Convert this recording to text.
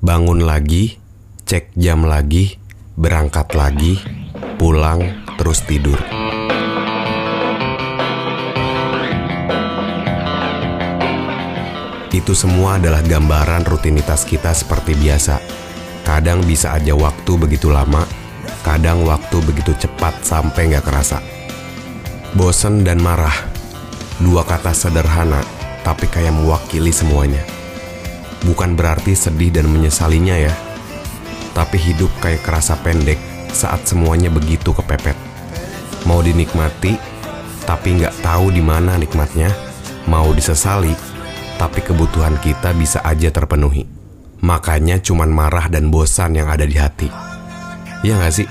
Bangun lagi, cek jam lagi, berangkat lagi, pulang, terus tidur. Itu semua adalah gambaran rutinitas kita seperti biasa. Kadang bisa aja waktu begitu lama, kadang waktu begitu cepat sampai nggak kerasa. Bosen dan marah, dua kata sederhana tapi kayak mewakili semuanya. Bukan berarti sedih dan menyesalinya ya, tapi hidup kayak kerasa pendek saat semuanya begitu kepepet. Mau dinikmati, tapi nggak tahu di mana nikmatnya. Mau disesali, tapi kebutuhan kita bisa aja terpenuhi. Makanya cuman marah dan bosan yang ada di hati. Ya nggak sih?